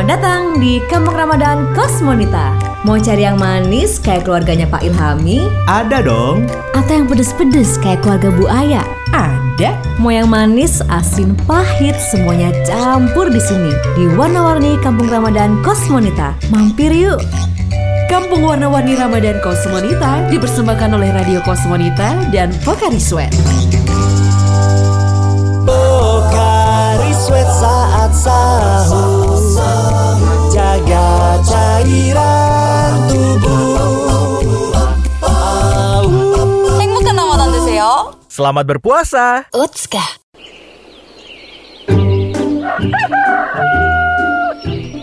Selamat datang di Kampung Ramadan Kosmonita. Mau cari yang manis kayak keluarganya Pak Ilhami? Ada dong. Atau yang pedes-pedes kayak keluarga Bu Aya? Ada. Mau yang manis, asin, pahit, semuanya campur di sini di warna-warni Kampung Ramadan Kosmonita. Mampir yuk. Kampung Warna-Warni Ramadan Kosmonita dipersembahkan oleh Radio Kosmonita dan Pokari Sweat. Pokari Sweat saat sahur Jaga cairan tubuh 행복한 라마단 되세요. Selamat berpuasa. 우츠카.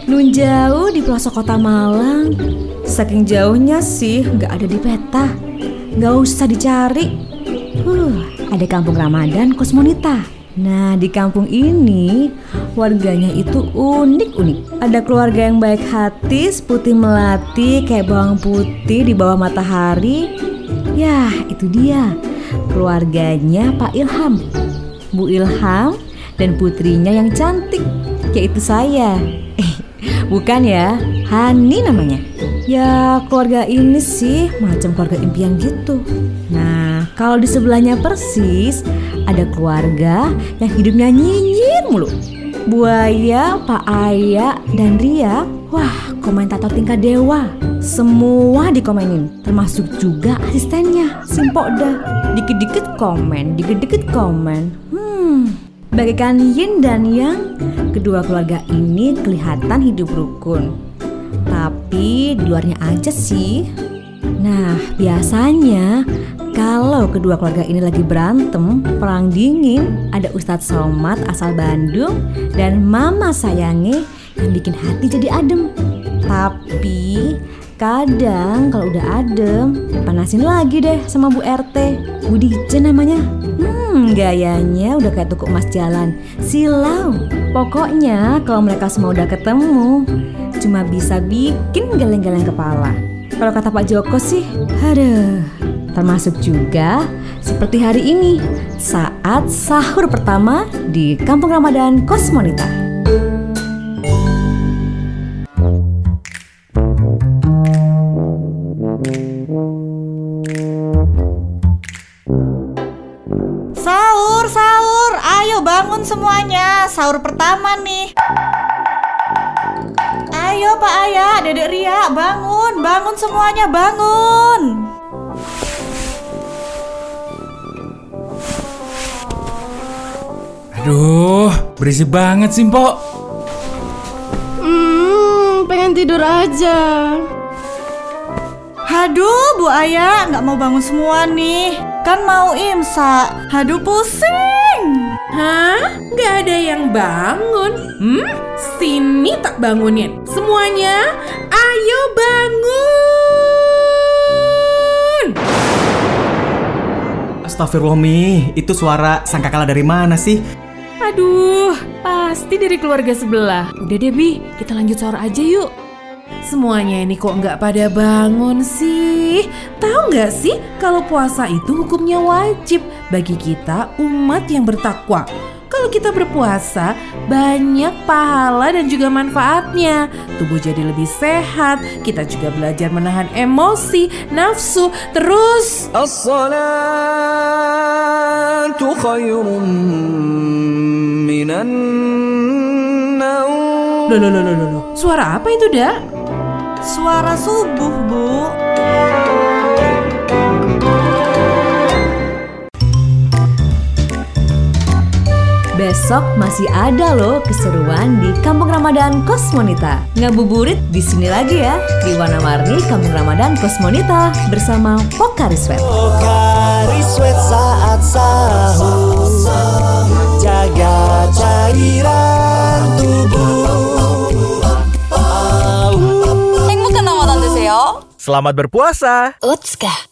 Nun jauh di pelosok kota Malang. Saking jauhnya sih nggak ada di peta. Nggak usah dicari. Huh, ada kampung Ramadan Kosmonita. Nah, di kampung ini warganya itu unik-unik. Ada keluarga yang baik hati, putih melati, kayak bawang putih di bawah matahari. Yah, itu dia. Keluarganya Pak Ilham. Bu Ilham dan putrinya yang cantik, yaitu saya. Eh, bukan ya, Hani namanya. Ya, keluarga ini sih macam keluarga impian gitu. Nah, kalau di sebelahnya persis ada keluarga yang hidupnya nyinyir mulu. Buaya, Pak Aya, dan Ria, wah komentator tingkat dewa. Semua dikomenin, termasuk juga asistennya, Simpokda. Dikit-dikit komen, dikit-dikit komen. Hmm, bagaikan yin dan yang, kedua keluarga ini kelihatan hidup rukun. Tapi di luarnya aja sih. Nah, biasanya kalau kedua keluarga ini lagi berantem, perang dingin, ada Ustadz Somad asal Bandung dan Mama Sayangi yang bikin hati jadi adem. Tapi kadang kalau udah adem, panasin lagi deh sama Bu RT. Bu Dice namanya. Hmm, gayanya udah kayak tukuk emas jalan. Silau. Pokoknya kalau mereka semua udah ketemu, cuma bisa bikin geleng-geleng kepala. Kalau kata Pak Joko sih, aduh, termasuk juga seperti hari ini saat sahur pertama di Kampung Ramadan Kosmonita. Sahur, sahur. Ayo bangun semuanya. Sahur pertama nih. Ayo Pak Ayah, Dedek Ria, bangun. Bangun semuanya, bangun. Aduh, berisik banget sih, Mpok. Hmm, pengen tidur aja. Haduh, Bu Ayah, nggak mau bangun semua nih. Kan mau imsak. Haduh, pusing. Hah? Nggak ada yang bangun? Hmm? Sini tak bangunin. Semuanya, ayo bangun! Astagfirullah Mi, itu suara sangkakala dari mana sih? Aduh, pasti dari keluarga sebelah. Udah deh, Bi, kita lanjut sahur aja yuk. Semuanya ini kok nggak pada bangun sih? Tahu nggak sih kalau puasa itu hukumnya wajib bagi kita umat yang bertakwa. Kalau kita berpuasa, banyak pahala dan juga manfaatnya. Tubuh jadi lebih sehat, kita juga belajar menahan emosi, nafsu, terus. As-salatu Loh, loh, loh, loh, loh, loh. Suara apa itu, Dak? Suara subuh, Bu. Besok masih ada loh keseruan di Kampung Ramadan Kosmonita. Ngabuburit di sini lagi ya di warna-warni Kampung Ramadan Kosmonita bersama Pokari Sweat. Pokari Sweat saat sahur Jaga cairan tubuh Selamat berpuasa. Utska.